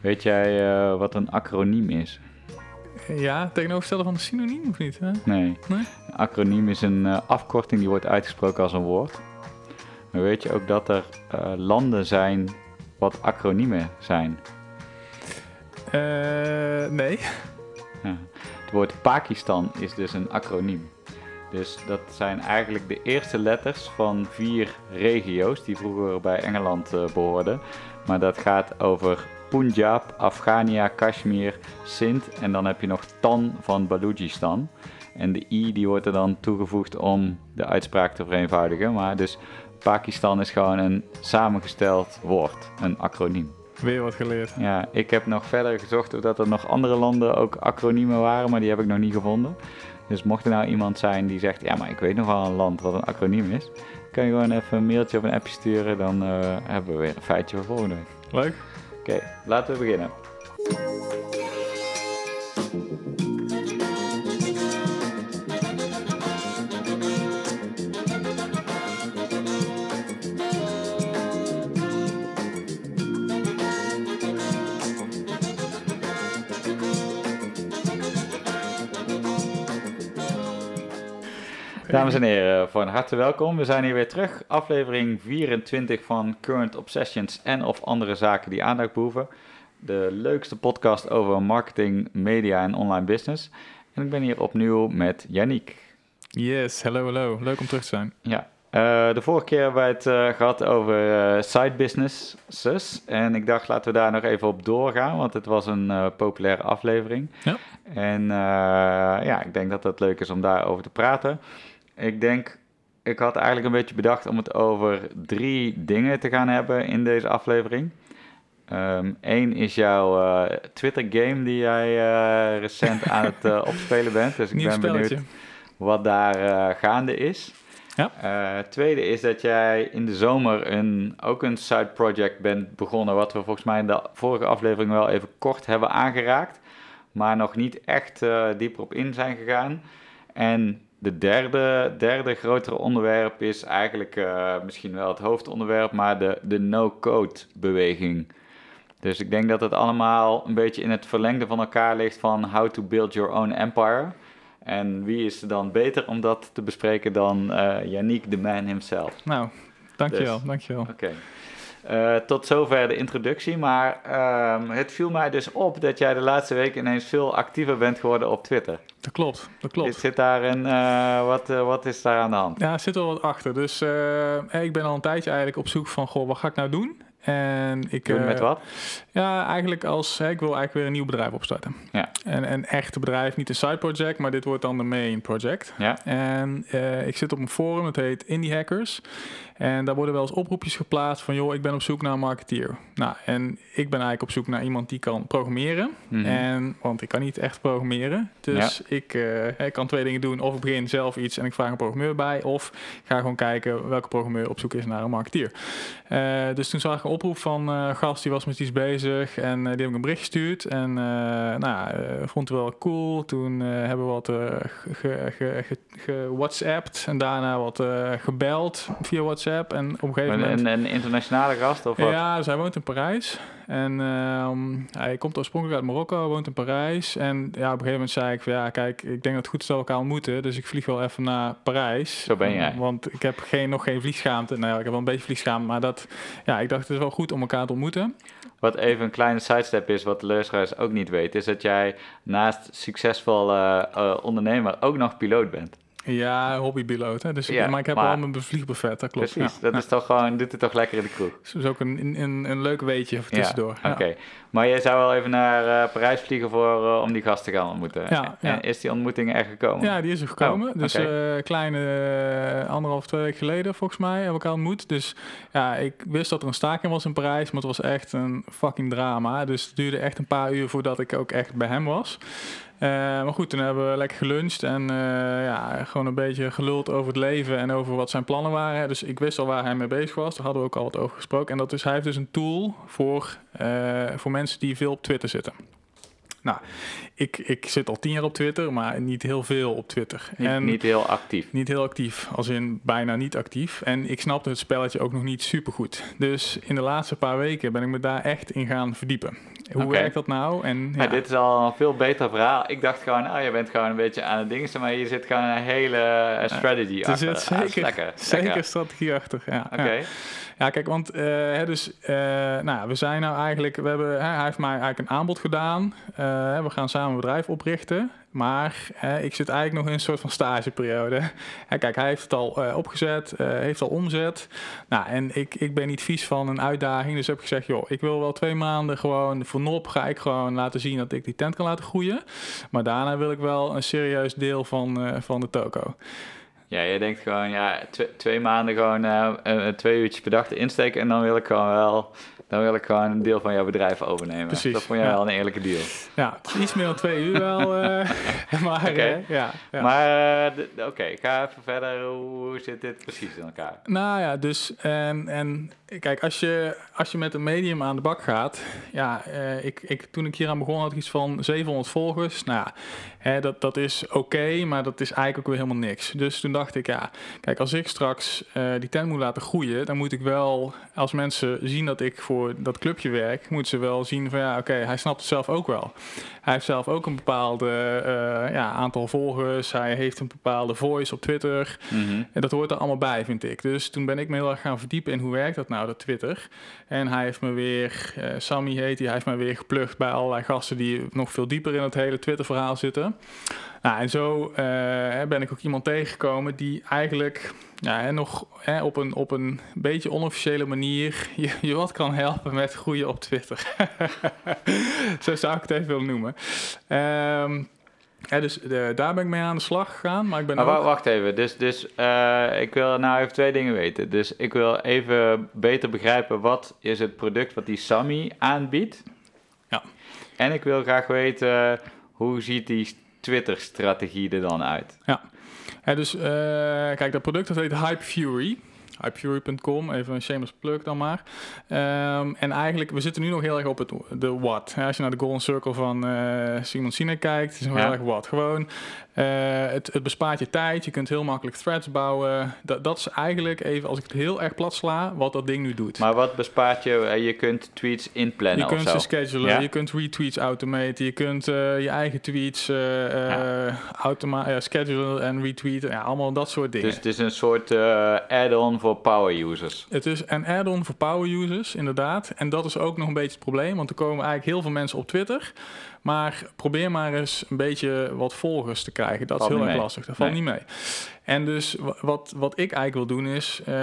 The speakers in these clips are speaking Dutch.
Weet jij eh, wat een acroniem is? Ja, tegenovergestelde van een synoniem of niet? Hè? Nee. Nee? Een acroniem is een eh, afkorting die wordt uitgesproken als een woord. Maar weet je ook dat er eh, landen zijn wat acroniemen zijn? Nee. Ja. Het woord Pakistan is dus een acroniem. Dus dat zijn eigenlijk de eerste letters van vier regio's die vroeger bij Engeland eh, behoorden. Maar dat gaat over Punjab, Afghania, Kashmir, Sindh en dan heb je nog Tan van Balochistan. En de i die wordt er dan toegevoegd om de uitspraak te vereenvoudigen. Maar dus Pakistan is gewoon een samengesteld woord, een acroniem. Weer wat geleerd. Ja, ik heb nog verder gezocht of dat er nog andere landen ook acroniemen waren, maar die heb ik nog niet gevonden. Dus mocht er nou iemand zijn die zegt, ja, maar ik weet nog wel een land wat een acroniem is, kan je gewoon even een mailtje of een appje sturen, dan eh, hebben we weer een feitje voor volgende week. Leuk. Oké, laten we beginnen. Dames en heren, van harte welkom. We zijn hier weer terug. Aflevering 24 van Current Obsessions en of andere zaken die aandacht behoeven. De leukste podcast over marketing, media en online business. En ik ben hier opnieuw met Yannick. Yes, hello, hello. Leuk om terug te zijn. Ja, eh, de vorige keer hebben wij het eh, gehad over eh, side businesses. En ik dacht, laten we daar nog even op doorgaan, want het was een populaire aflevering. Ja. En ja, ik denk dat het leuk is om daarover te praten. Ik denk, ik had eigenlijk een beetje bedacht om het over drie dingen te gaan hebben in deze aflevering. Eén is jouw eh, Twitter-game die jij eh, recent aan het eh, opspelen bent. Dus ik Nieuw ben benieuwd wat daar gaande is. Ja. Tweede is dat jij in de zomer een, ook een side project bent begonnen, wat we volgens mij in de vorige aflevering wel even kort hebben aangeraakt, maar nog niet echt dieper op in zijn gegaan. En de derde, derde grotere onderwerp is eigenlijk eh, misschien wel het hoofdonderwerp, maar de, de no-code beweging. Dus ik denk dat het allemaal een beetje in het verlengde van elkaar ligt van how to build your own empire. En wie is er dan beter om dat te bespreken dan eh Yannick, the man himself? Nou, dankjewel, Dus. dankjewel. Oké. Eh, tot zover de introductie, maar ehm, het viel mij dus op dat jij de laatste week ineens veel actiever bent geworden op Twitter. Dat klopt, dat klopt. Zit daar een, eh, wat, eh, wat is daar aan de hand? Ja, er zit wel wat achter. Dus ik ben al een tijdje eigenlijk op zoek van, goh, wat ga ik nou doen? En ik, Doen met wat? Ja, eigenlijk als, hè, ik wil eigenlijk weer een nieuw bedrijf opstarten. Ja. En een echt bedrijf, niet een side project, maar dit wordt dan de main project. Ja, En ik zit op een forum, dat heet Indie Hackers. En daar worden wel eens oproepjes geplaatst van, joh, ik ben op zoek naar een marketeer. Nou, en ik ben eigenlijk op zoek naar iemand die kan programmeren. Mhm. En, want ik kan niet echt programmeren. Dus ik, eh, ik kan twee dingen doen. Of ik begin zelf iets en ik vraag een programmeur bij. Of ik ga gewoon kijken welke programmeur op zoek is naar een marketeer. Eh, dus toen zag ik een oproep van eh, een gast die was met iets bezig. En eh, die heb ik een bericht gestuurd. En eh, nou, ja, eh, vond het wel cool. Toen eh, hebben we wat eh, ge, ge, ge, ge- WhatsAppt. En daarna wat eh, gebeld via WhatsApp. En op een gegeven moment... een, een internationale gast of wat? Ja, dus hij woont in Parijs. En ehm, hij komt oorspronkelijk uit Marokko, woont in Parijs. En ja, op een gegeven moment zei ik van ja, kijk, ik denk dat het goed is dat we elkaar ontmoeten. Dus ik vlieg wel even naar Parijs. Zo ben jij. Want ik heb geen, nog geen vliegschaamte. Nou ja, ik heb wel een beetje vliegschaamte. Maar dat, ja, ik dacht het is wel goed om elkaar te ontmoeten. Wat even een kleine sidestep is, wat de luisteraars ook niet weten, is dat jij naast succesvol eh, eh, ondernemer ook nog piloot bent. Ja, hobbypiloot. Hè? Dus, Ja, maar ik heb maar- wel mijn vliegbuffet, dat klopt. Precies, ja. dat Ja. is toch gewoon, doet het toch lekker in de kroeg. Dus ook een, een, een, leuk weetje voor tussendoor. Ja, Oké, maar jij zou wel even naar eh, Parijs vliegen voor, eh, om die gast te gaan ontmoeten. Ja, En ja. is die ontmoeting er gekomen? Ja, die is er gekomen. Oh, dus eh kleine eh, anderhalf, twee weken geleden volgens mij hebben we elkaar ontmoet. Dus ja, ik wist dat er een staking was in Parijs, maar het was echt een fucking drama. Dus het duurde echt een paar uur voordat ik ook echt bij hem was. Eh, maar goed, toen hebben we lekker geluncht en eh, ja, gewoon een beetje geluld over het leven en over wat zijn plannen waren. Dus ik wist al waar hij mee bezig was, daar hadden we ook al wat over gesproken. En dat is, hij heeft dus een tool voor, eh, voor mensen die veel op Twitter zitten. Nou, ik, ik zit al tien jaar op Twitter, maar niet heel veel op Twitter. Niet, en niet heel actief. Niet heel actief, als in bijna niet actief. En ik snapte het spelletje ook nog niet super goed. Dus in de laatste paar weken ben ik me daar echt in gaan verdiepen. Hoe werkt dat nou? En, Ja, ja, dit is al een veel beter verhaal. Ik dacht gewoon, oh, je bent gewoon een beetje aan het dingen, maar je zit gewoon een hele eh, strategy er achter. zit Ah, is zeker, lekker, zeker lekker. strategie achter. Ja, Oké, ja. Ja, kijk, want eh, dus, eh, nou, we zijn nou eigenlijk, we hebben, hij heeft mij eigenlijk een aanbod gedaan. We gaan samen een bedrijf oprichten. Maar ik zit eigenlijk nog in een soort van stageperiode. Hè, kijk, hij heeft het al eh, opgezet, eh, heeft al omzet. Nou, en ik, ik ben niet vies van een uitdaging. Dus heb ik gezegd, joh, ik wil wel twee maanden gewoon voor nop ga ik gewoon laten zien dat ik die tent kan laten groeien. Maar daarna wil ik wel een serieus deel van, eh, van de toko. Ja, je denkt gewoon, ja, tw- twee maanden gewoon eh, twee uurtjes per dag te insteken en dan wil ik gewoon wel, dan wil ik gewoon een deel van jouw bedrijf overnemen. Precies, Dat vond jij ja. wel een eerlijke deal. Ja, iets meer dan twee uur wel. maar Oké. eh, ja, ja. Maar, oké, ga even verder. Hoe zit dit precies in elkaar? Nou ja, dus en, en kijk, als je, als je met een medium aan de bak gaat, ja, ik, ik, toen ik hier aan begon had ik iets van 700 volgers. Nou, ja, dat, dat is oké, maar dat is eigenlijk ook weer helemaal niks. Dus toen dacht ik, ja, kijk, als ik straks eh, die tent moet laten groeien, dan moet ik wel, als mensen zien dat ik voor dat clubje werk, moeten ze wel zien van ja, oké, hij snapt het zelf ook wel. Hij heeft zelf ook een bepaalde eh, ja, aantal volgers, hij heeft een bepaalde voice op Twitter. Mhm. En dat hoort er allemaal bij, vind ik. Dus toen ben ik me heel erg gaan verdiepen in hoe werkt dat nou, dat Twitter. En hij heeft me weer, eh Sammy heet hij, hij heeft me weer geplukt bij allerlei gasten die nog veel dieper in het hele Twitter-verhaal zitten. Nou, en zo eh, ben ik ook iemand tegengekomen die eigenlijk ja, nog hè, op, een, op een beetje onofficiële manier je, je wat kan helpen met groeien op Twitter. zo zou ik het even willen noemen. Ehm, ja, dus eh, daar ben ik mee aan de slag gegaan. Maar ik ben Maar ook... wa- wacht even, dus, dus eh, ik wil nou even twee dingen weten. Dus ik wil even beter begrijpen wat is het product wat die Sammy aanbiedt. Ja. En ik wil graag weten hoe ziet die Twitter-strategie er dan uit. Ja, dus eh, kijk, dat product dat heet Hype Fury. Hypefury.com, even een shameless plug dan maar. Ehm, en eigenlijk, we zitten nu nog heel erg op het, de what. Als je naar de Golden Circle van eh, Simon Sinek kijkt, het is Ja. heel erg what. Gewoon, eh, het, het bespaart je tijd, je kunt heel makkelijk threads bouwen. Dat, dat is eigenlijk even, als ik het heel erg plat sla, wat dat ding nu doet. Maar wat bespaart je? Je kunt tweets inplannen Je kunt ze schedulen, Ja? je kunt retweets automaten, je kunt eh, je eigen tweets eh, automa- ja, schedulen en retweeten. Ja, allemaal dat soort dingen. Dus het is een soort add-on voor power users. Het is een add-on voor power users, inderdaad. En dat is ook nog een beetje het probleem, want er komen eigenlijk heel veel mensen op Twitter. Maar probeer maar eens een beetje wat volgers te krijgen. Dat Valt is heel erg mee. lastig. Dat valt Nee. niet mee. En dus wa- wat, wat ik eigenlijk wil doen is... eh,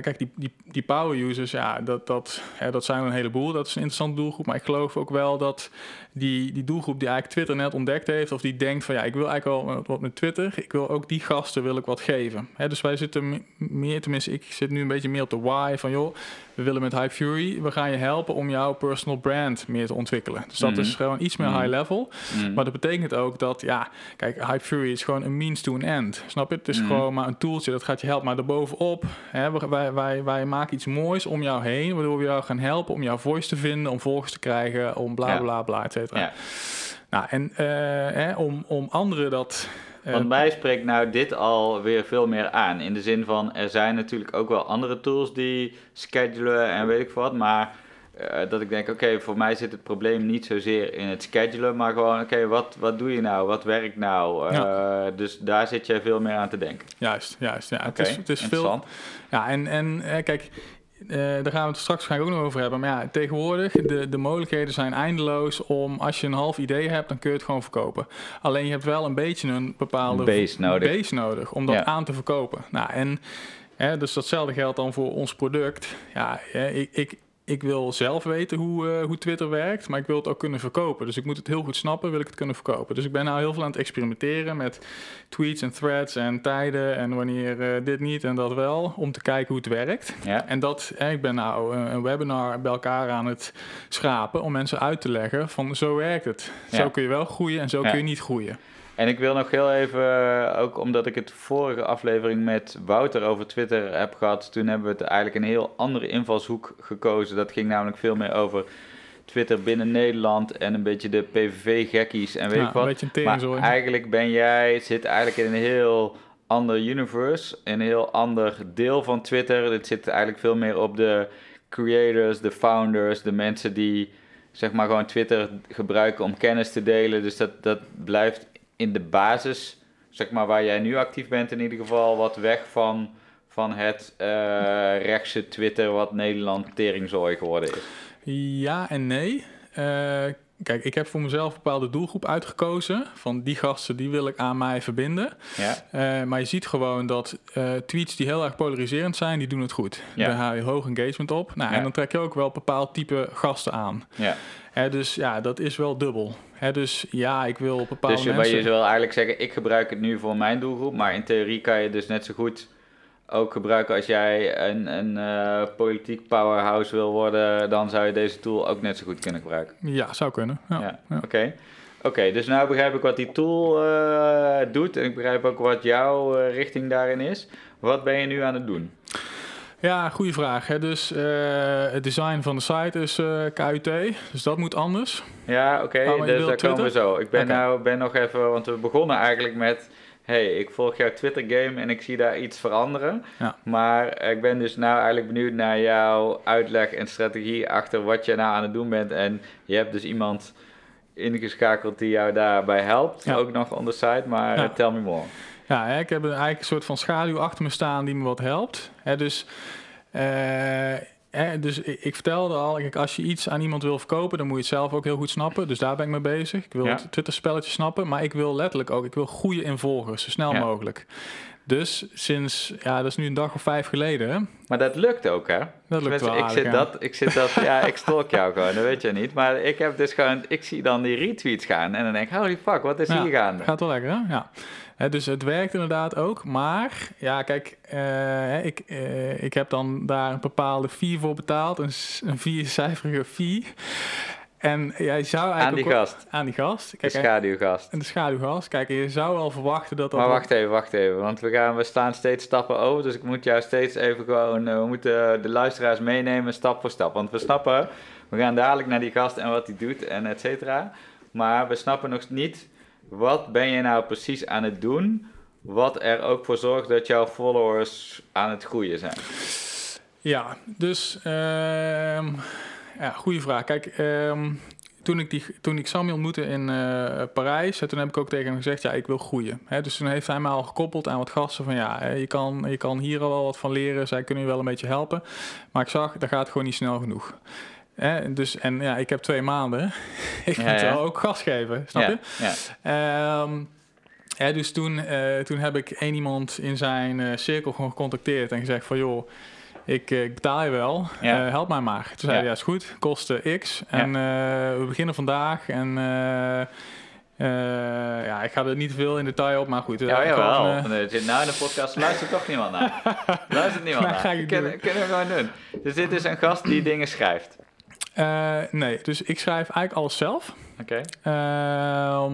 kijk, die, die, die power users, ja, dat, dat, hè, dat zijn een heleboel. Dat is een interessante doelgroep. Maar ik geloof ook wel dat die, die doelgroep die eigenlijk Twitter net ontdekt heeft... of die denkt van ja, ik wil eigenlijk wel wat- met Twitter. Ik wil ook die gasten wil ik wat geven. Hè, dus wij zitten me- meer, tenminste ik zit nu een beetje meer op de why van... joh, we willen met Hype Fury, we gaan je helpen om jouw personal brand meer te ontwikkelen. Dus dat Mhm. is gewoon iets meer Mhm. High level. Mm. Maar dat betekent ook dat, ja, kijk, Hype Fury is gewoon een means to an end. Snap je? Het is Mhm. gewoon maar een tooltje dat gaat je helpen. Maar daarbovenop, hè, we- wij, wij, wij maken iets moois om jou heen, waardoor we jou gaan helpen om jouw voice te vinden, om volgers te krijgen, om bla Ja. bla bla, et cetera. Ja. Nou, en eh, hè, om, om anderen dat. eh, Want mij spreekt nou dit alweer veel meer aan. In de zin van, er zijn natuurlijk ook wel andere tools die schedulen en weet ik wat. Maar eh, dat ik denk, oké, voor mij zit het probleem niet zozeer in het schedulen. Maar gewoon, oké, wat, wat doe je nou? Wat werkt nou? Eh, Dus daar zit jij veel meer aan te denken. Juist, juist. Ja, Oké, het is, het is veel. Ja, en, en eh, kijk, daar gaan we het straks waarschijnlijk ook nog over hebben. Maar ja, tegenwoordig, de, de mogelijkheden zijn eindeloos om, als je een half idee hebt, dan kun je het gewoon verkopen. Alleen je hebt wel een beetje een bepaalde base nodig. base nodig om dat Ja. aan te verkopen. Nou, en hè, dus datzelfde geldt dan voor ons product. Ja, ik, ik, ik wil zelf weten hoe, eh, hoe Twitter werkt, maar ik wil het ook kunnen verkopen. Dus ik moet het heel goed snappen, wil ik het kunnen verkopen. Dus ik ben nou heel veel aan het experimenteren met tweets en threads en tijden en wanneer eh, dit niet en dat wel, om te kijken hoe het werkt. Ja, En dat, hè, ik ben nou een, een webinar bij elkaar aan het schrapen om mensen uit te leggen van zo werkt het. Zo kun je wel groeien en zo Ja. kun je niet groeien. En ik wil nog heel even, eh, ook omdat ik het vorige aflevering met Wouter over Twitter heb gehad, toen hebben we het eigenlijk een heel andere invalshoek gekozen. Dat ging namelijk veel meer over Twitter binnen Nederland en een beetje de PVV-gekkies en weet Ja, ik wat. een Maar eigenlijk ben jij, zit eigenlijk in een heel ander universe, een heel ander deel van Twitter. Het zit eigenlijk veel meer op de creators, de founders, de mensen die zeg maar gewoon Twitter gebruiken om kennis te delen. Dus dat, dat blijft in de basis, zeg maar waar jij nu actief bent in ieder geval, wat weg van, van het eh, rechtse Twitter wat Nederland teringzooi geworden is. Ja en nee. Eh, kijk, ik heb voor mezelf een bepaalde doelgroep uitgekozen. Van die gasten, die wil ik aan mij verbinden. Ja, Eh, maar je ziet gewoon dat tweets die heel erg polariserend zijn, die doen het goed. Ja. Daar haal je hoog engagement op. Nou, Ja. En dan trek je ook wel bepaald type gasten aan. ja. Dus ja, dat is wel dubbel. Hè, dus ja, ik wil bepaalde Dus je, mensen... je wil eigenlijk zeggen, ik gebruik het nu voor mijn doelgroep, maar in theorie kan je dus net zo goed ook gebruiken als jij een, een eh, politiek powerhouse wil worden, dan zou je deze tool ook net zo goed kunnen gebruiken. Ja, zou kunnen. Ja. Ja, ja. oké. Oké, dus nu begrijp ik wat die tool eh, doet en ik begrijp ook wat jouw eh, richting daarin is. Wat ben je nu aan het doen? Ja, goede vraag. Hè. Dus het design van de site is KUT, dus dat moet anders. Ja, oké, je dus daar komen we zo. Ik ben, Oké. nou, ben nog even, want we begonnen eigenlijk met... hey, ik volg jouw Twitter-game en ik zie daar iets veranderen. Ja. Maar ik ben dus nou eigenlijk benieuwd naar jouw uitleg en strategie achter wat je nou aan het doen bent. En je hebt dus iemand ingeschakeld die jou daarbij helpt, Ja. ook nog on the side. Maar Ja. tell me more. Ja, ik heb een- eigenlijk een soort van schaduw achter me staan die me wat helpt. Dus, eh, hè, dus ik, ik vertelde al, kijk, als je iets aan iemand wil verkopen, dan moet je het zelf ook heel goed snappen. Dus daar ben ik mee bezig. Ik wil Ja. het Twitter-spelletje snappen, maar ik wil letterlijk ook, ik wil goede involgers, zo snel Ja. mogelijk. Dus sinds, ja, dat is nu een dag of vijf geleden. Maar dat lukt ook, hè? Dat lukt wel ik zit dat, ik zit dat, ja, ik stalk jou gewoon, dat weet je niet. Maar ik heb dus gewoon, ik zie dan die retweets gaan en dan denk ik, holy fuck, wat is Ja, hier gaande? Gaat wel lekker, hè? Ja. Dus het werkt inderdaad ook. Maar, ja, kijk, eh, ik, eh, ik heb dan daar een bepaalde fee voor betaald. Een, een viercijferige fee. En jij zou eigenlijk... Aan die ook wel- gast, Aan die gast. de Kijk, schaduwgast. en de schaduwgast. Kijk, je zou al verwachten dat dat... Maar wacht even, wacht even, want we, gaan, we staan steeds stappen over, dus ik moet jou steeds even gewoon, eh, we moeten de luisteraars meenemen stap voor stap. Want we snappen, we gaan dadelijk naar die gast en wat hij doet en et cetera. Maar we snappen nog niet, wat ben je nou precies aan het doen, wat er ook voor zorgt dat jouw followers aan het groeien zijn. Ja, dus... ehm ja, goede vraag. Kijk, ehm, toen, ik die, toen ik Sammy ontmoette in eh, Parijs... toen heb ik ook tegen hem gezegd... ja, ik wil groeien. Dus toen heeft hij mij al gekoppeld aan wat gasten van... ja, hè, je kan, je kan hier al wel wat van leren. Zij kunnen je wel een beetje helpen. Maar ik zag, dat gaat gewoon niet snel genoeg. Hè, dus, en ja, ik heb twee maanden. ik Ja, moet ja. wel ook gas geven, snap ja, je? Ja, Ehm, hè, dus toen, eh, toen heb ik één iemand in zijn eh, cirkel gewoon gecontacteerd en gezegd van joh, ik, eh, ik betaal je wel, Ja. help mij maar. Toen zei Ja. hij, ja is goed, kosten x en eh, we beginnen vandaag en eh, ja, ik ga er niet veel in detail op, maar goed. ja jawel. zit nou in de podcast luistert toch niemand naar. Luistert niemand Nou, naar. ga ik Kunnen, kunnen we gewoon doen. Dus dit is een gast die dingen schrijft. Eh, nee, dus ik schrijf eigenlijk alles zelf. Oké. Ehm,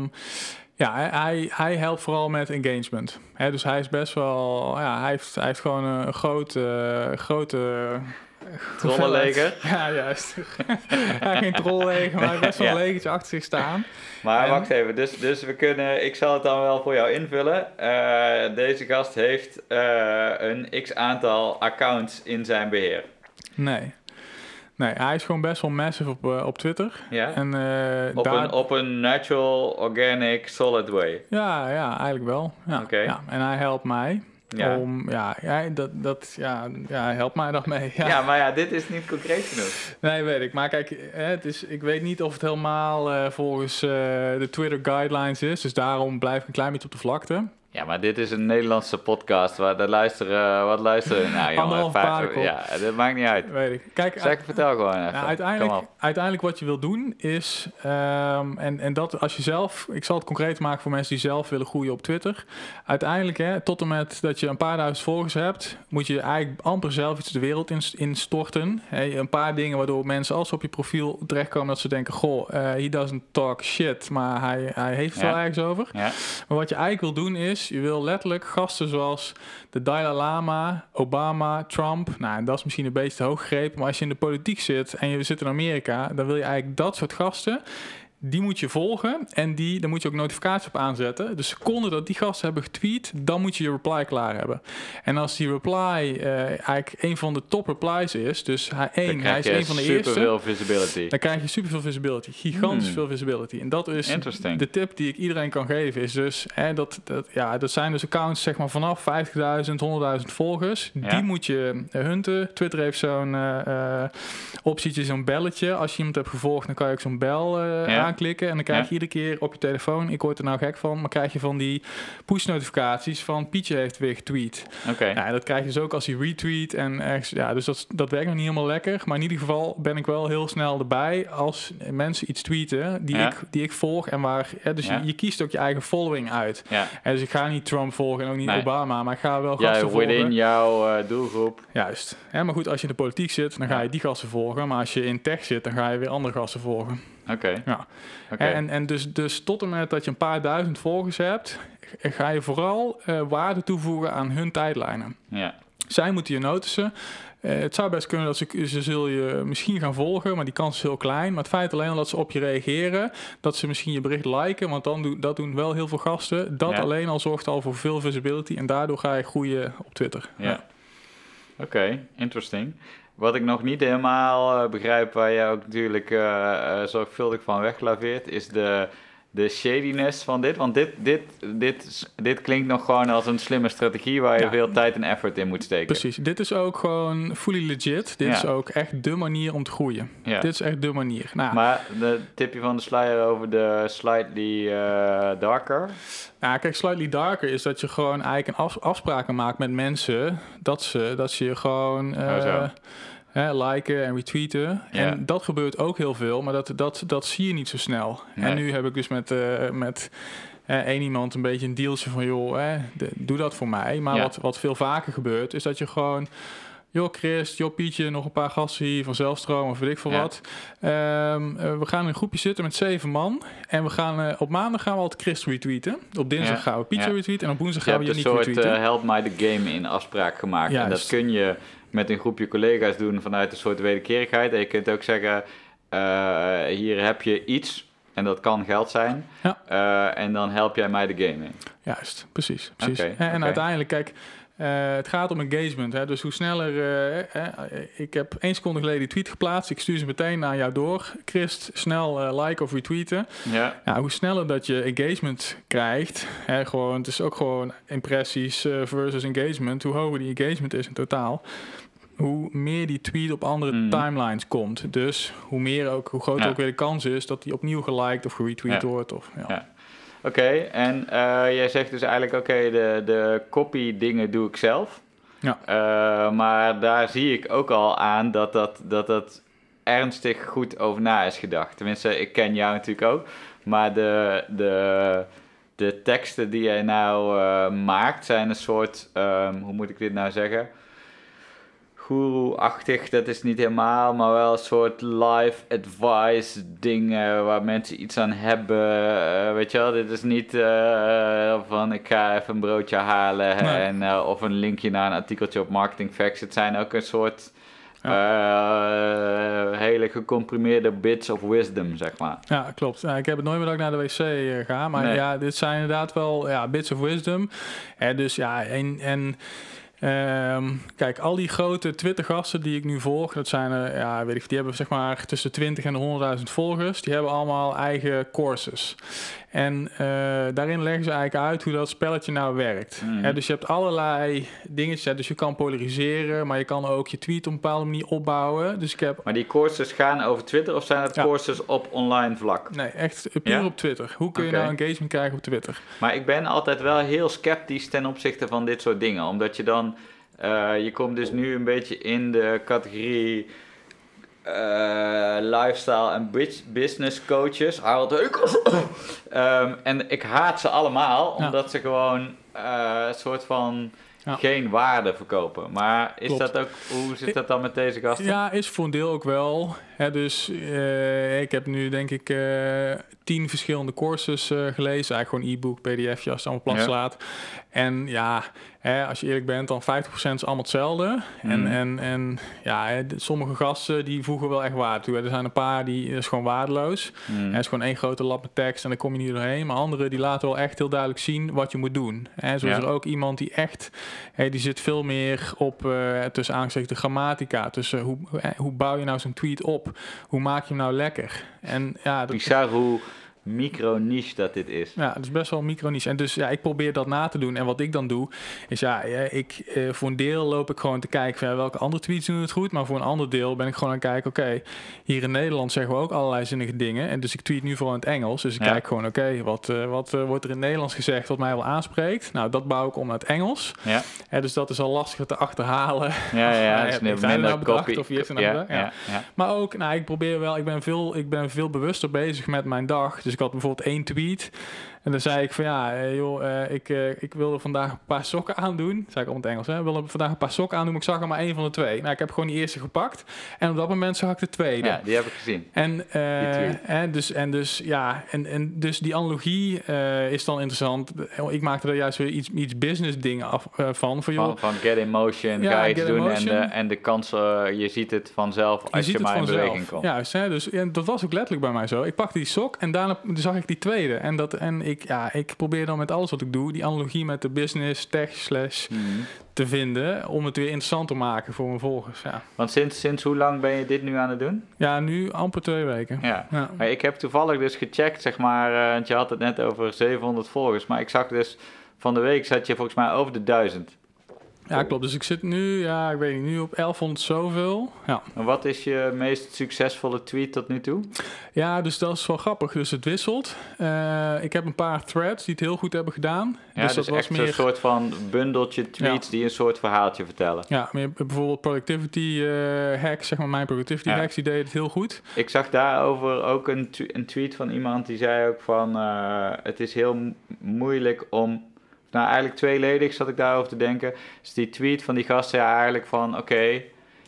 ja, hij- hij, helpt vooral met engagement. Dus hij is best wel, ja, hij heeft, hij heeft gewoon een grote, grote Trollenleger. Ja, juist. ja, geen trollenleger, maar best wel Ja. een legertje achter zich staan. Maar En- wacht even, dus, dus we kunnen, ik zal het dan wel voor jou invullen. Eh, deze gast heeft eh, een x aantal accounts in zijn beheer. Nee. Nee, hij is gewoon best wel massive op, eh, op Twitter. Ja? En eh, Op, daar... een, op een natural, organic, solid way. Ja, ja, eigenlijk wel. Ja, Oké. ja. En hij helpt mij Ja. om... Ja, ja, dat, dat, ja, ja, hij helpt mij daarmee. Ja. Ja. maar ja, dit is niet concreet genoeg. Nee, weet ik. Maar kijk, het is, ik weet niet of het helemaal eh, volgens de Twitter guidelines is. Dus daarom blijf ik een klein beetje op de vlakte. Ja, maar dit is een Nederlandse podcast waar de luisteren, wat luisteren. Nou jongen, vijf- ja, dat maakt niet uit. Weet ik. Kijk, Zeg, vertel gewoon even. Nou, uiteindelijk, uiteindelijk wat je wil doen is, ehm, en, en dat als je zelf, ik zal het concreet maken voor mensen die zelf willen groeien op Twitter. Uiteindelijk, hè, tot en met dat je een paar duizend volgers hebt, moet je eigenlijk amper zelf iets de wereld in- instorten. Hè, een paar dingen waardoor mensen als ze op je profiel terechtkomen dat ze denken, goh, eh he doesn't talk shit, maar hij, hij heeft het Ja. wel ergens over. Ja, Maar wat je eigenlijk wil doen is is, je wil letterlijk gasten zoals de Dalai Lama, Obama, Trump. Nou, dat is misschien een beetje te hoog gegrepen, maar als je in de politiek zit en je zit in Amerika, dan wil je eigenlijk dat soort gasten die moet je volgen en die, daar moet je ook notificaties op aanzetten. De seconde dat die gasten hebben getweet, dan moet je je reply klaar hebben. En als die reply uh, eigenlijk een van de top replies is, dus hij, één, hij is een van de eerste. Super veel visibility. Dan krijg je super veel visibility, gigantisch hmm. veel visibility. En dat is de tip die ik iedereen kan geven, is dus hè, dat, dat, ja, dat zijn dus accounts zeg maar vanaf 50.000, 100.000 volgers. Die moet je uh, hunten. Twitter heeft zo'n uh, optietje, zo'n belletje. Als je iemand hebt gevolgd, dan kan je ook zo'n bel ja aanklikken en dan krijg je iedere keer op je telefoon, ik word er nou gek van, maar krijg je van die push notificaties van Pietje heeft weer getweet. Oké. Ja, dat krijg je dus ook als hij retweet en ergens, ja, dus dat, dat werkt nog niet helemaal lekker, maar in ieder geval ben ik wel heel snel erbij als mensen iets tweeten die, ik, die ik volg en waar, ja, dus je, je, kiest ook je eigen following uit. Ja. En dus ik ga niet Trump volgen en ook niet Obama, maar ik ga wel gasten ja, volgen. in jouw uh, doelgroep. Juist. Ja, maar goed, als je in de politiek zit, dan ga je die gasten volgen, maar als je in tech zit, dan ga je weer andere gasten volgen. Oké. Ja. En, en dus, dus tot en met dat je een paar duizend volgers hebt, ga je vooral uh, waarde toevoegen aan hun tijdlijnen. Ja. Zij moeten je notissen. Uh, het zou best kunnen dat ze, ze zul je misschien gaan volgen, maar die kans is heel klein. Maar het feit alleen al dat ze op je reageren, dat ze misschien je bericht liken, want dan doen dat doen wel heel veel gasten. Dat alleen al zorgt al voor veel visibility en daardoor ga je groeien op Twitter. Ja. ja. Oké, okay, interesting. Wat ik nog niet helemaal uh, begrijp, waar je ook natuurlijk uh, zorgvuldig van weglaveert, is de, de shadiness van dit. Want dit, dit, dit, dit klinkt nog gewoon als een slimme strategie waar je veel tijd en effort in moet steken. Precies. Dit is ook gewoon fully legit. Dit is ook echt de manier om te groeien. Dit is echt de manier. Nou, maar de tipje van de sluier over de slightly darker. Ja, kijk, slightly darker is dat je gewoon eigenlijk een afspraken maakt met mensen dat ze, dat ze je gewoon. Uh, liken en retweeten. En dat gebeurt ook heel veel, maar dat, dat, dat zie je niet zo snel. En nu heb ik dus met, uh, met uh, één iemand een beetje een dealtje van... joh, doe dat voor mij. Maar wat, wat veel vaker gebeurt, is dat je gewoon... Joh, Chris, joh, Pietje, nog een paar gasten hier van Zelfstroom of weet ik veel wat. Ehm, we gaan in een groepje zitten met zeven man. En we gaan op maandag gaan we altijd Chris retweeten. Op dinsdag gaan we Pietje retweeten. En op woensdag gaan we je niet retweeten. Je hebt een soort help my the game in afspraak gemaakt. En dat kun je met een groepje collega's doen vanuit een soort wederkerigheid. En je kunt ook zeggen, uh, hier heb je iets en dat kan geld zijn. Ja. Uh, en dan help jij mij de game in. Juist, precies. precies. Okay, en, en uiteindelijk, kijk, uh, het gaat om engagement. Hè? Dus hoe sneller. Uh, ik heb één seconde geleden die tweet geplaatst. Ik stuur ze meteen naar jou door. Christ, snel like of retweeten. Ja. Nou, hoe sneller dat je engagement krijgt. Hè, gewoon, het is ook gewoon impressies versus engagement. Hoe hoger die engagement is in totaal hoe meer die tweet op andere mm. timelines komt. Dus hoe meer ook, hoe groter ook weer de kans is dat die opnieuw geliked of geretweet wordt. Of, ja. Oké, en uh, jij zegt dus eigenlijk, oké, de, de copy dingen doe ik zelf. Ja. Uh, maar daar zie ik ook al aan dat dat, dat dat ernstig goed over na is gedacht. Tenminste, ik ken jou natuurlijk ook. Maar de, de, de teksten die jij nou uh, maakt zijn een soort, um, hoe moet ik dit nou zeggen? Guru-achtig, dat is niet helemaal, maar wel een soort live advice dingen waar mensen iets aan hebben. Uh, weet je wel, dit is niet uh, van ik ga even een broodje halen en, uh, of een linkje naar een artikeltje op Marketing Facts. Het zijn ook een soort hele gecomprimeerde bits of wisdom, zeg maar. Ja, klopt. ik heb het nooit meer dat ik naar de wc ga, maar ja, dit zijn inderdaad wel ja, bits of wisdom. En dus ja, en... en Um, kijk, al die grote Twitter-gasten die ik nu volg, dat zijn er, ja, weet ik, die hebben zeg maar tussen 20 en 100.000 volgers. Die hebben allemaal eigen courses. En uh, daarin leggen ze eigenlijk uit hoe dat spelletje nou werkt. Mm. dus je hebt allerlei dingetjes. Dus je kan polariseren, maar je kan ook je tweet op een bepaalde manier opbouwen. Dus ik heb... Maar die courses gaan over Twitter of zijn het courses op online vlak? Nee, echt puur op Twitter. Hoe kun je nou engagement krijgen op Twitter? Maar ik ben altijd wel heel sceptisch ten opzichte van dit soort dingen. Omdat je dan... Uh, je komt dus nu een beetje in de categorie uh, lifestyle en business coaches, Harold Heukels. um, en ik haat ze allemaal, omdat ze gewoon uh, een soort van geen waarde verkopen. Maar is dat ook, hoe zit dat dan met deze gasten? Ja, is voor een deel ook wel. Hè, dus uh, ik heb nu denk ik uh, tien verschillende courses uh, gelezen. Eigenlijk gewoon e-book, pdf, als het allemaal plat slaat. En ja, hè, als je eerlijk bent, dan 50% is allemaal hetzelfde. En, Mhm. en, en ja, hè, sommige gasten die voegen wel echt waarde toe. Er zijn een paar die is gewoon waardeloos. Mm. Het is gewoon één grote lap met tekst en dan kom je niet doorheen. Maar anderen die laten wel echt heel duidelijk zien wat je moet doen. En zo is er ook iemand die echt, hè, die zit veel meer op eh, tussen aangezicht de grammatica. Tussen hoe, eh, hoe bouw je nou zo'n tweet op? Hoe maak je hem nou lekker? En ja, dat, micro-niche dat dit is. ja, het is best wel micronisch. En dus ja, ik probeer dat na te doen. En wat ik dan doe, is ja, ik, eh, voor een deel loop ik gewoon te kijken van, ja, welke andere tweets doen het goed. Maar voor een ander deel ben ik gewoon aan het kijken, oké, hier in Nederland zeggen we ook allerlei zinnige dingen. En dus ik tweet nu vooral in het Engels. Dus ik Ja. kijk gewoon, oké, wat, eh, wat eh, wordt er in Nederlands gezegd wat mij wel aanspreekt? Nou, dat bouw ik om naar het Engels. Ja, Hè, dus dat is al lastiger te achterhalen. ja, ja. Het is een minder nou bedacht copy. of nou ja, ja. Maar ook, nou, ik probeer wel, ik ben veel, ik ben veel bewuster bezig met mijn dag. Dus ik had bijvoorbeeld één tweet. En dan zei ik van ja, eh, joh, eh, ik, eh, ik wilde vandaag een paar sokken aandoen. Dat zei ik om het Engels, hè. Ik wilde vandaag een paar sokken aandoen, maar ik zag er maar één van de twee. Nou, ik heb gewoon die eerste gepakt. En op dat moment zag ik de tweede. Ja, die heb ik gezien. En, en, dus, en dus ja, en, en dus die analogie is dan interessant. Ik maakte er juist weer iets, iets business dingen af, van. Van, joh, Van, van get in motion, Ja, ga iets doen en de, en de kans, eh, je ziet het vanzelf als je, ziet maar in beweging komt. Juist, hè? Dus en dat was ook letterlijk bij mij zo. Ik pakte die sok en daarna zag ik die tweede. En, dat, en ik, ja, ik probeer dan met alles wat ik doe, die analogie met de business, tech, slash, Mhm. te vinden. Om het weer interessant te maken voor mijn volgers. Ja, Want sinds, sinds hoe lang ben je dit nu aan het doen? ja nu amper twee weken. Ja. Ja. Maar ik heb toevallig dus gecheckt, zeg maar, eh, want je had het net over 700 volgers, maar ik zag dus van de week zat je volgens mij over de 1000. Ja, klopt. Dus ik zit nu, ja, ik weet niet, nu op 1100 zoveel. Ja. En wat is je meest succesvolle tweet tot nu toe? ja, dus dat is wel grappig. Dus het wisselt. Eh, ik heb een paar threads die het heel goed hebben gedaan. Ja, dus dus, dat was echt meer... een soort van bundeltje tweets die een soort verhaaltje vertellen. Ja, meer bijvoorbeeld productivity eh, hacks, zeg maar mijn productivity Ja. hacks, die deden het heel goed. Ik zag daarover ook een, een tweet van iemand die zei ook van... eh, het is heel moeilijk om... Nou, eigenlijk tweeledig zat ik daarover te denken. Dus die tweet van die gast zei eigenlijk van... Oké,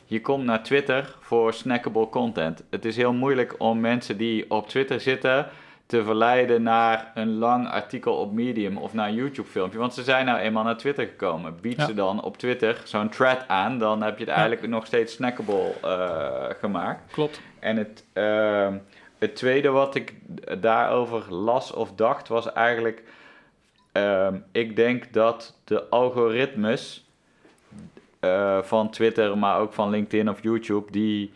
je komt naar Twitter voor snackable content. Het is heel moeilijk om mensen die op Twitter zitten... te verleiden naar een lang artikel op Medium of naar een YouTube-filmpje. Want ze zijn nou eenmaal naar Twitter gekomen. Bied Ja. ze dan op Twitter zo'n thread aan... dan heb je het Ja. eigenlijk nog steeds snackable eh, gemaakt. Klopt. En het, ehm, het tweede wat ik daarover las of dacht was eigenlijk... ehm, ik denk dat de algoritmes eh, van Twitter, maar ook van LinkedIn of YouTube... die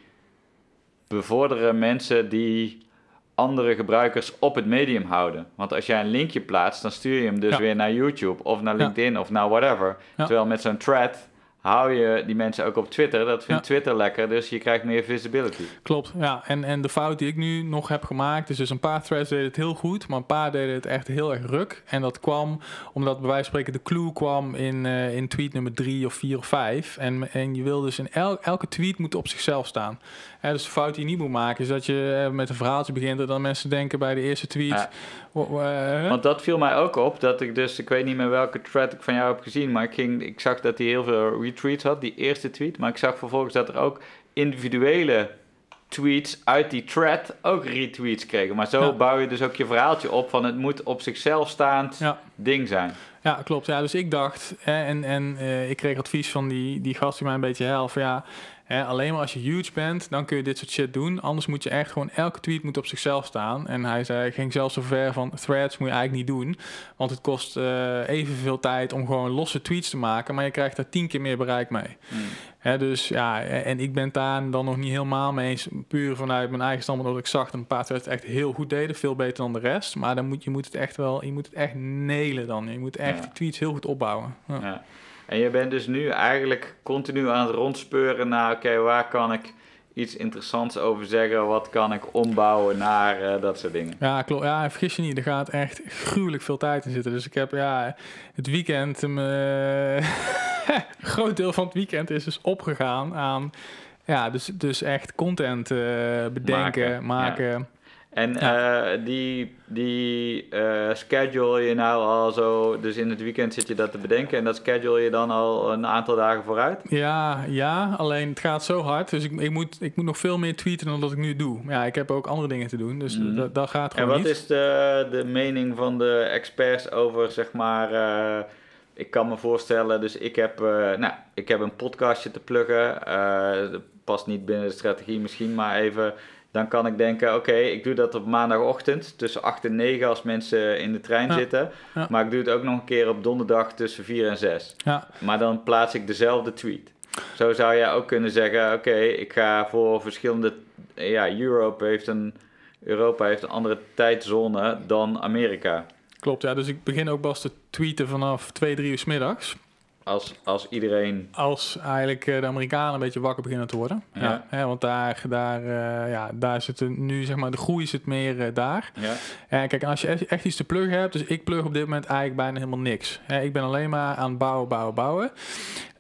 bevorderen mensen die andere gebruikers op het medium houden. Want als jij een linkje plaatst, dan stuur je hem dus Ja. weer naar YouTube... of naar Ja. LinkedIn of naar whatever. Ja. Terwijl met zo'n thread hou je die mensen ook op Twitter. Dat vindt Ja. Twitter lekker, dus je krijgt meer visibility. Klopt, ja. En, en de fout die ik nu nog heb gemaakt, is dus een paar threads deden het heel goed, maar een paar deden het echt heel erg ruk. En dat kwam omdat bij wijze van spreken de clue kwam in, eh, in tweet nummer drie of vier of vijf. En, en je wil dus in el, elke tweet moet op zichzelf staan. Dus de fout die je niet moet maken, is dat je eh, met een verhaaltje begint en dan mensen denken bij de eerste tweet... Ja. Wa- wa- Want dat viel mij ook op, dat ik dus, ik weet niet meer welke thread ik van jou heb gezien, maar ik, ging, ik zag dat hij heel veel retweets had, die eerste tweet. Maar ik zag vervolgens dat er ook individuele tweets uit die thread ook retweets kregen. Maar zo Ja. bouw je dus ook je verhaaltje op van het moet op zichzelf staand ja. ding zijn. Ja, klopt. Ja, dus ik dacht, hè, en, en eh, ik kreeg advies van die, die gast die mij een beetje helpt. Ja, hè, alleen maar als je huge bent, dan kun je dit soort shit doen. Anders moet je echt gewoon, elke tweet moet op zichzelf staan. En hij zei, ging zelfs zo ver van, threads moet je eigenlijk niet doen. Want het kost eh, evenveel tijd om gewoon losse tweets te maken. Maar je krijgt daar tien keer meer bereik mee. Hè, dus ja, en ik ben daar dan nog niet helemaal mee eens. Puur vanuit mijn eigen standpunt dat ik zag dat een paar threads echt heel goed deden. Veel beter dan de rest. Maar dan moet, je moet het echt wel, je moet het echt nelen dan. Je moet echt Ja. tweets heel goed opbouwen. Ja. Ja. En je bent dus nu eigenlijk continu aan het rondspeuren naar, oké, waar kan ik iets interessants over zeggen? Wat kan ik ombouwen naar eh, dat soort dingen? Ja, klopt. Ja, vergis je niet, er gaat echt gruwelijk veel tijd in zitten. Dus ik heb ja, het weekend, um, eh, een groot deel van het weekend is dus opgegaan aan, ja, dus, dus echt content eh, bedenken, Maken, maken. En eh, die, die uh, schedule je nou al zo, dus in het weekend zit je dat te bedenken en dat schedule je dan al een aantal dagen vooruit? Ja, ja alleen het gaat zo hard, dus ik, ik, moet, ik moet nog veel meer tweeten dan dat ik nu doe. Ja, ik heb ook andere dingen te doen, dus mm. dat gaat gewoon En wat is de, de mening van de experts over, zeg maar, uh, ik kan me voorstellen, dus ik heb, nou, ik heb een podcastje te pluggen, dat past niet binnen de strategie misschien, maar even dan kan ik denken, oké, ik doe dat op maandagochtend tussen 8 en 9 als mensen in de trein zitten. Maar ik doe het ook nog een keer op donderdag tussen 4 en 6. Ja. Maar dan plaats ik dezelfde tweet. Zo zou je ook kunnen zeggen, oké, ik ga voor verschillende... Ja, Europe heeft een, Europa heeft een andere tijdzone dan Amerika. Klopt, ja. Dus ik begin ook pas te tweeten vanaf 2, 3 uur s middags. Als, als iedereen... Als eigenlijk eh, de Amerikanen een beetje wakker beginnen te worden. Ja. ja want daar, daar, uh, ja, daar zit nu, zeg maar, de groei zit meer uh, daar. Ja. En kijk, als je echt iets te pluggen hebt... Dus ik plug op dit moment eigenlijk bijna helemaal niks. ik ben alleen maar aan bouwen, bouwen, bouwen.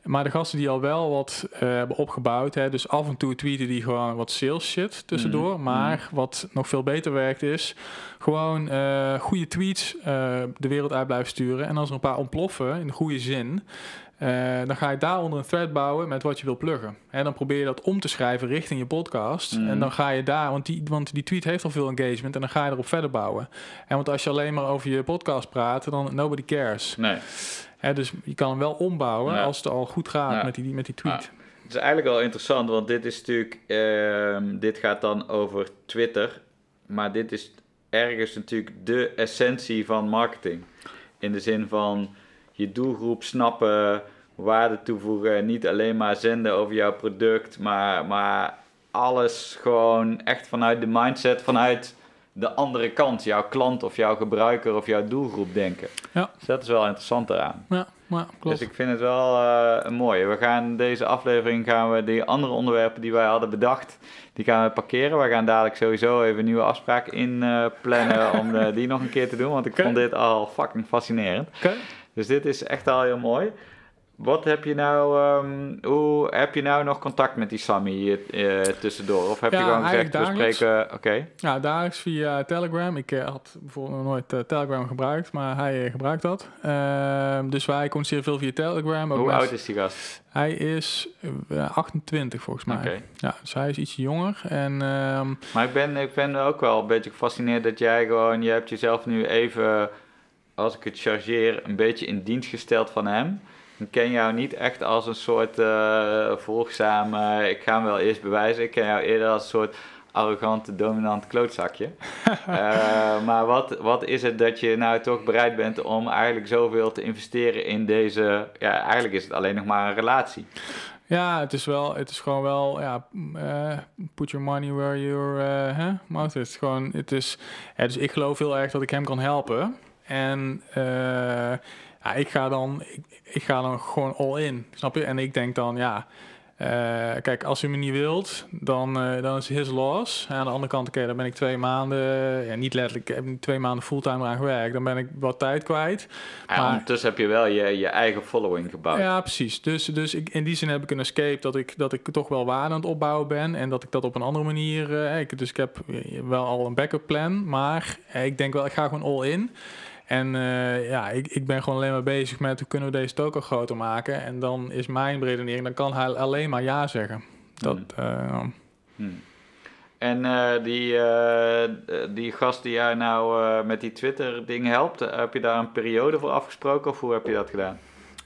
Maar de gasten die al wel wat uh, hebben opgebouwd, hè, dus af en toe tweeten die gewoon wat sales shit tussendoor. Mm. Maar wat nog veel beter werkt is gewoon uh, goede tweets uh, de wereld uit blijven sturen. En als er een paar ontploffen in de goede zin, dan ga je daaronder een thread bouwen met wat je wil pluggen. En dan probeer je dat om te schrijven richting je podcast. Mm. En dan ga je daar, want die, want die tweet heeft al veel engagement en dan ga je erop verder bouwen. En want als je alleen maar over je podcast praat, dan nobody cares. Nee dus je kan hem wel ombouwen als het al goed gaat met, die, met die tweet. Het is eigenlijk wel interessant, want dit is natuurlijk, uh, dit gaat dan over Twitter, maar dit is ergens natuurlijk de essentie van marketing. In de zin van je doelgroep snappen, waarde toevoegen, niet alleen maar zenden over jouw product, maar, maar alles gewoon echt vanuit de mindset, vanuit de andere kant, jouw klant of jouw gebruiker of jouw doelgroep denken. Ja. Dus dat is wel interessant eraan. Ja, ja klopt. Dus ik vind het wel uh, mooi. We gaan deze aflevering gaan we die andere onderwerpen die wij hadden bedacht, die gaan we parkeren. We gaan dadelijk sowieso even een nieuwe afspraak in uh, plannen om de, die nog een keer te doen, want ik vond dit al fucking fascinerend. Okay. Dus dit is echt al heel mooi. Wat heb je nou, um, hoe heb je nou nog contact met die Sammy uh, tussendoor? Of heb je gewoon gezegd, we spreken, oké? Ja, dagelijks via Telegram. Ik uh, had bijvoorbeeld nog nooit uh, Telegram gebruikt, maar hij gebruikt dat. Ehm, dus wij communiceren veel via Telegram. Hoe oud is die gast? Hij is 28 volgens mij. Okay. Ja, dus hij is iets jonger. En, um, maar ik ben, ik ben ook wel een beetje gefascineerd dat jij gewoon, je hebt jezelf nu even, als ik het chargeer, een beetje in dienst gesteld van hem. Ik ken jou niet echt als een soort uh, volgzame, ik ga hem wel eerst bewijzen. Ik ken jou eerder als een soort arrogante, dominante klootzakje. uh, maar wat, wat is het dat je nou toch bereid bent om eigenlijk zoveel te investeren in deze... Ja, eigenlijk is het alleen nog maar een relatie. Ja, het is wel, het is gewoon wel, ja, uh, put your money where your uh, huh, mouth is. Gewoon, het is, ja, dus ik geloof heel erg dat ik hem kan helpen. En ja, ik ga dan, ik, ik, ga dan gewoon all in, snap je? En ik denk dan, ja, uh, kijk, als u me niet wilt, dan, uh, dan is his loss. aan de andere kant, oké, okay, dan ben ik twee maanden, ja, niet letterlijk, ik heb twee maanden fulltime eraan gewerkt. Dan ben ik wat tijd kwijt. Ja, maar, ondertussen heb je wel je, je eigen following gebouwd. Ja, precies. Dus, dus ik, in die zin heb ik een escape dat ik, dat ik toch wel waarde aan het opbouwen ben. En dat ik dat op een andere manier, uh, ik, dus ik heb wel al een backup plan. Maar ik denk wel, ik ga gewoon all in. En uh, ja, ik, ik ben gewoon alleen maar bezig met hoe kunnen we deze token groter maken. En dan is mijn redenering, dan kan hij alleen maar ja zeggen. Dat, hmm. Uh, hmm. En uh, die, die gast die jou nou met die Twitter-ding helpt, heb je daar een periode voor afgesproken of hoe heb je dat gedaan?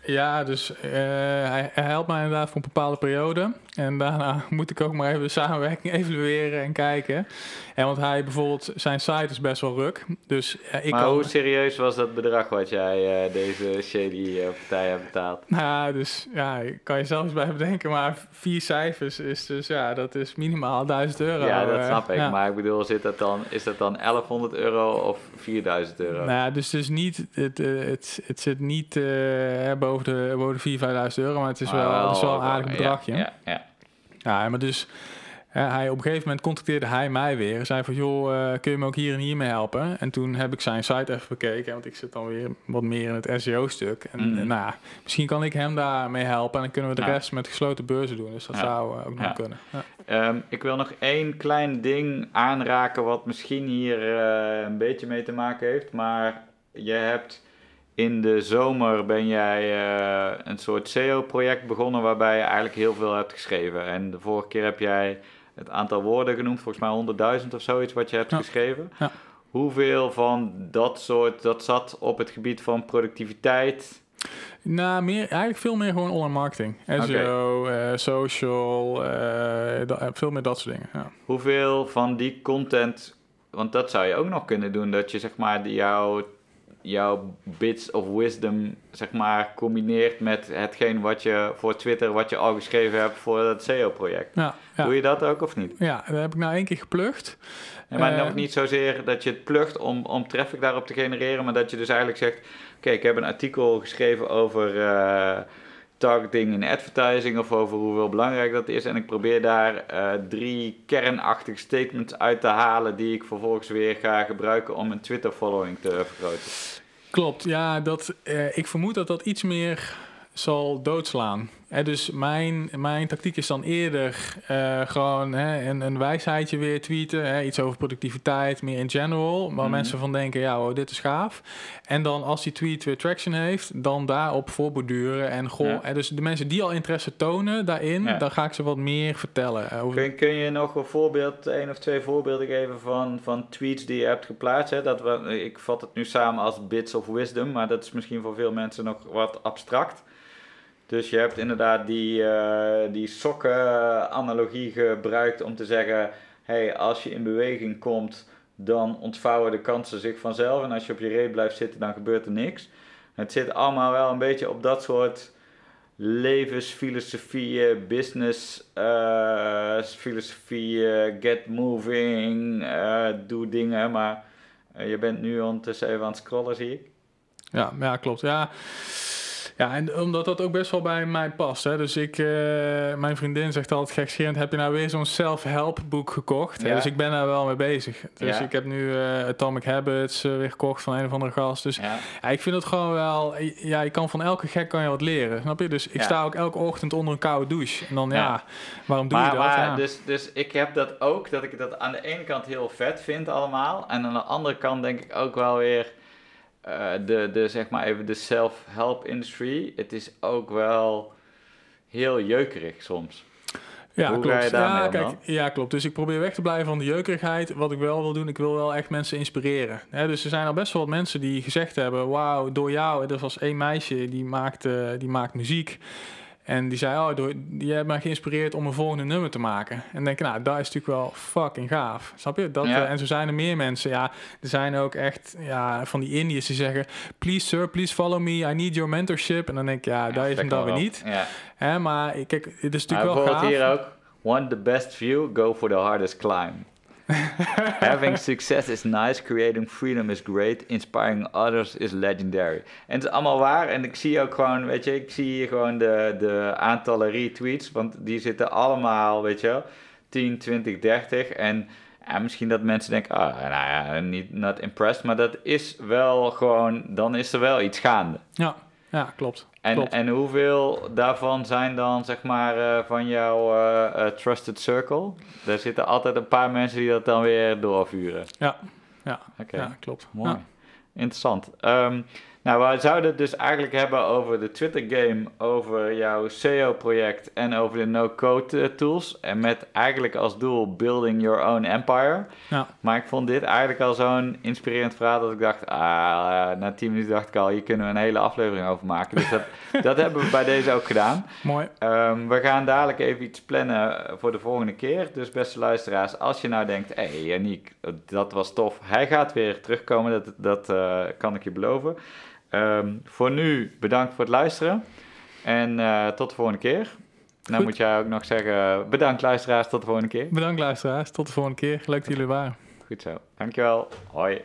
Ja, dus hij, hij, helpt mij inderdaad voor een bepaalde periode. En daarna moet ik ook maar even de samenwerking evalueren en kijken. En want hij bijvoorbeeld, zijn site is best wel ruk. Dus, uh, ik maar hoe serieus was dat bedrag wat jij uh, deze shady uh, partij hebt betaald? Nou, dus ja, kan je zelfs bij bedenken. Maar vier cijfers is dus, ja, dat is minimaal 1000 euro. Ja, dat snap ik. Ja. Maar ik bedoel, zit dat dan, is dat dan 1100 euro of 4000 euro? Nou, dus, dus niet, het, het, het zit niet boven de, boven de 4.000, 5000 euro. Maar het is wel, het is wel een aardig bedragje. Ja, ja. Ja, maar dus hij, op een gegeven moment contacteerde hij mij weer. En zei van, joh, kun je me ook hier en hier mee helpen? En toen heb ik zijn site even bekeken. Want ik zit dan weer wat meer in het SEO-stuk. En Mhm. nou, ja, misschien kan ik hem daarmee helpen. En dan kunnen we de Ja. rest met gesloten beurzen doen. Dus dat Ja. zou eh, ook nog Ja. kunnen. Ja. Ehm, ik wil nog één klein ding aanraken wat misschien hier eh, een beetje mee te maken heeft. Maar je hebt in de zomer ben jij eh, een soort SEO-project begonnen waarbij je eigenlijk heel veel hebt geschreven. En de vorige keer heb jij het aantal woorden genoemd, volgens mij 100.000 of zoiets wat je hebt Ja. geschreven. Ja. Hoeveel van dat soort, dat zat op het gebied van productiviteit? Nou, meer, eigenlijk veel meer gewoon online marketing. SEO, eh, social, eh, veel meer dat soort dingen. Ja. Hoeveel van die content, want dat zou je ook nog kunnen doen, dat je zeg maar jouw, jouw bits of wisdom zeg maar combineert met hetgeen wat je voor Twitter, wat je al geschreven hebt voor dat SEO-project. Ja, ja. Doe je dat ook of niet? ja, dat heb ik nou één keer geplukt. Ja, maar Eh, nog niet zozeer dat je het plugt om, om traffic daarop te genereren, maar dat je dus eigenlijk zegt, oké, ik heb een artikel geschreven over eh, targeting in advertising of over hoeveel belangrijk dat is en ik probeer daar eh, drie kernachtige statements uit te halen die ik vervolgens weer ga gebruiken om mijn Twitter following te vergroten. Klopt, ja, dat, eh, ik vermoed dat dat iets meer zal doodslaan. Dus mijn, mijn tactiek is dan eerder eh, gewoon hè, een, een wijsheidje weer tweeten. Hè, iets over productiviteit, meer in general. Waar Mhm. mensen van denken, ja, oh, dit is gaaf. En dan als die tweet weer traction heeft, dan daarop voorborduren. En goh, Ja. dus de mensen die al interesse tonen daarin, Ja. dan ga ik ze wat meer vertellen. eh, over, Kun, kun je nog een voorbeeld, één of twee voorbeelden geven van, van tweets die je hebt geplaatst? Hè? Dat we, ik vat het nu samen als bits of wisdom, maar dat is misschien voor veel mensen nog wat abstract. Dus je hebt inderdaad die, eh, die sokken-analogie gebruikt om te zeggen: hey, als je in beweging komt, dan ontvouwen de kansen zich vanzelf. En als je op je reet blijft zitten, dan gebeurt er niks. Het zit allemaal wel een beetje op dat soort levensfilosofieën, business filosofieën, get moving, eh, doe dingen. Maar je bent nu ondertussen even aan het scrollen, zie ik. Ja, ja, klopt. Ja. Ja, en omdat dat ook best wel bij mij past. Hè? Dus ik, eh, mijn vriendin zegt altijd gekscherend, heb je nou weer zo'n self-help boek gekocht? Ja. Dus ik ben daar wel mee bezig. Dus Ja. ik heb nu eh, Atomic Habits eh, weer gekocht van een of andere gast. Dus Ja. ja, ik vind het gewoon wel, ja, je kan van elke gek kan je wat leren, snap je? Dus ik sta ook elke ochtend onder een koude douche. En dan, ja, waarom doe Maar, je dat? maar ja. dus, dus ik heb dat ook, dat ik dat aan de ene kant heel vet vind allemaal. En aan de andere kant denk ik ook wel weer, eh, de, de, zeg maar even de self-help industry. Het is ook wel heel jeukerig soms. Ja, Hoe klopt. ja, kijk, dan? ja, klopt. Dus ik probeer weg te blijven van de jeukerigheid. Wat ik wel wil doen, ik wil wel echt mensen inspireren. Hè, dus er zijn al best wel wat mensen die gezegd hebben... wauw, door jou... Er was één meisje, die maakt, eh, die maakt muziek. En die zei, oh, door, die hebt mij geïnspireerd om een volgende nummer te maken. En denk ik, nou, dat is natuurlijk wel fucking gaaf. Snap je? Dat, Ja. eh, en zo zijn er meer mensen. Ja, er zijn ook echt ja, van die Indiërs die zeggen... please sir, please follow me, I need your mentorship. En dan denk ik, ja, dat is hem dan weer niet. Ja. Hè, maar kijk, het is Maar natuurlijk wel gaaf. hier ook, want the best view, go for the hardest climb. Having success is nice, creating freedom is great, inspiring others is legendary. En het is allemaal waar en ik zie ook gewoon, weet je, ik zie hier gewoon de, de aantallen retweets, want die zitten allemaal, weet je wel, 10, 20, 30 en... Ja, misschien dat mensen denken, ah, nou ja, niet not impressed, maar dat is wel gewoon, dan is er wel iets gaande. Ja, ja klopt. En, Klopt. en hoeveel daarvan zijn dan, zeg maar, eh, van jouw eh, eh, trusted circle? Er zitten altijd een paar mensen die dat dan weer doorvuren. Ja, ja, ja klopt. mooi. Ja. Interessant. Ehm, nou, we zouden het dus eigenlijk hebben over de Twitter game, over jouw SEO-project en over de no-code eh, tools. En met eigenlijk als doel building your own empire. Ja. Maar ik vond dit eigenlijk al zo'n inspirerend verhaal dat ik dacht, ah, eh, na tien minuten dacht ik al, hier kunnen we een hele aflevering over maken. Dus dat, dat hebben we bij deze ook gedaan. Mooi. Ehm, we gaan dadelijk even iets plannen voor de volgende keer. Dus beste luisteraars, als je nou denkt, hé hey, Yannick, dat was tof. Hij gaat weer terugkomen, dat, dat eh, kan ik je beloven. Ehm, voor nu bedankt voor het luisteren. En eh, tot de volgende keer. Dan moet jij ook nog zeggen, bedankt luisteraars, tot de volgende keer. Bedankt luisteraars. Tot de volgende keer. Leuk dat jullie waren. Goed zo, dankjewel. Hoi.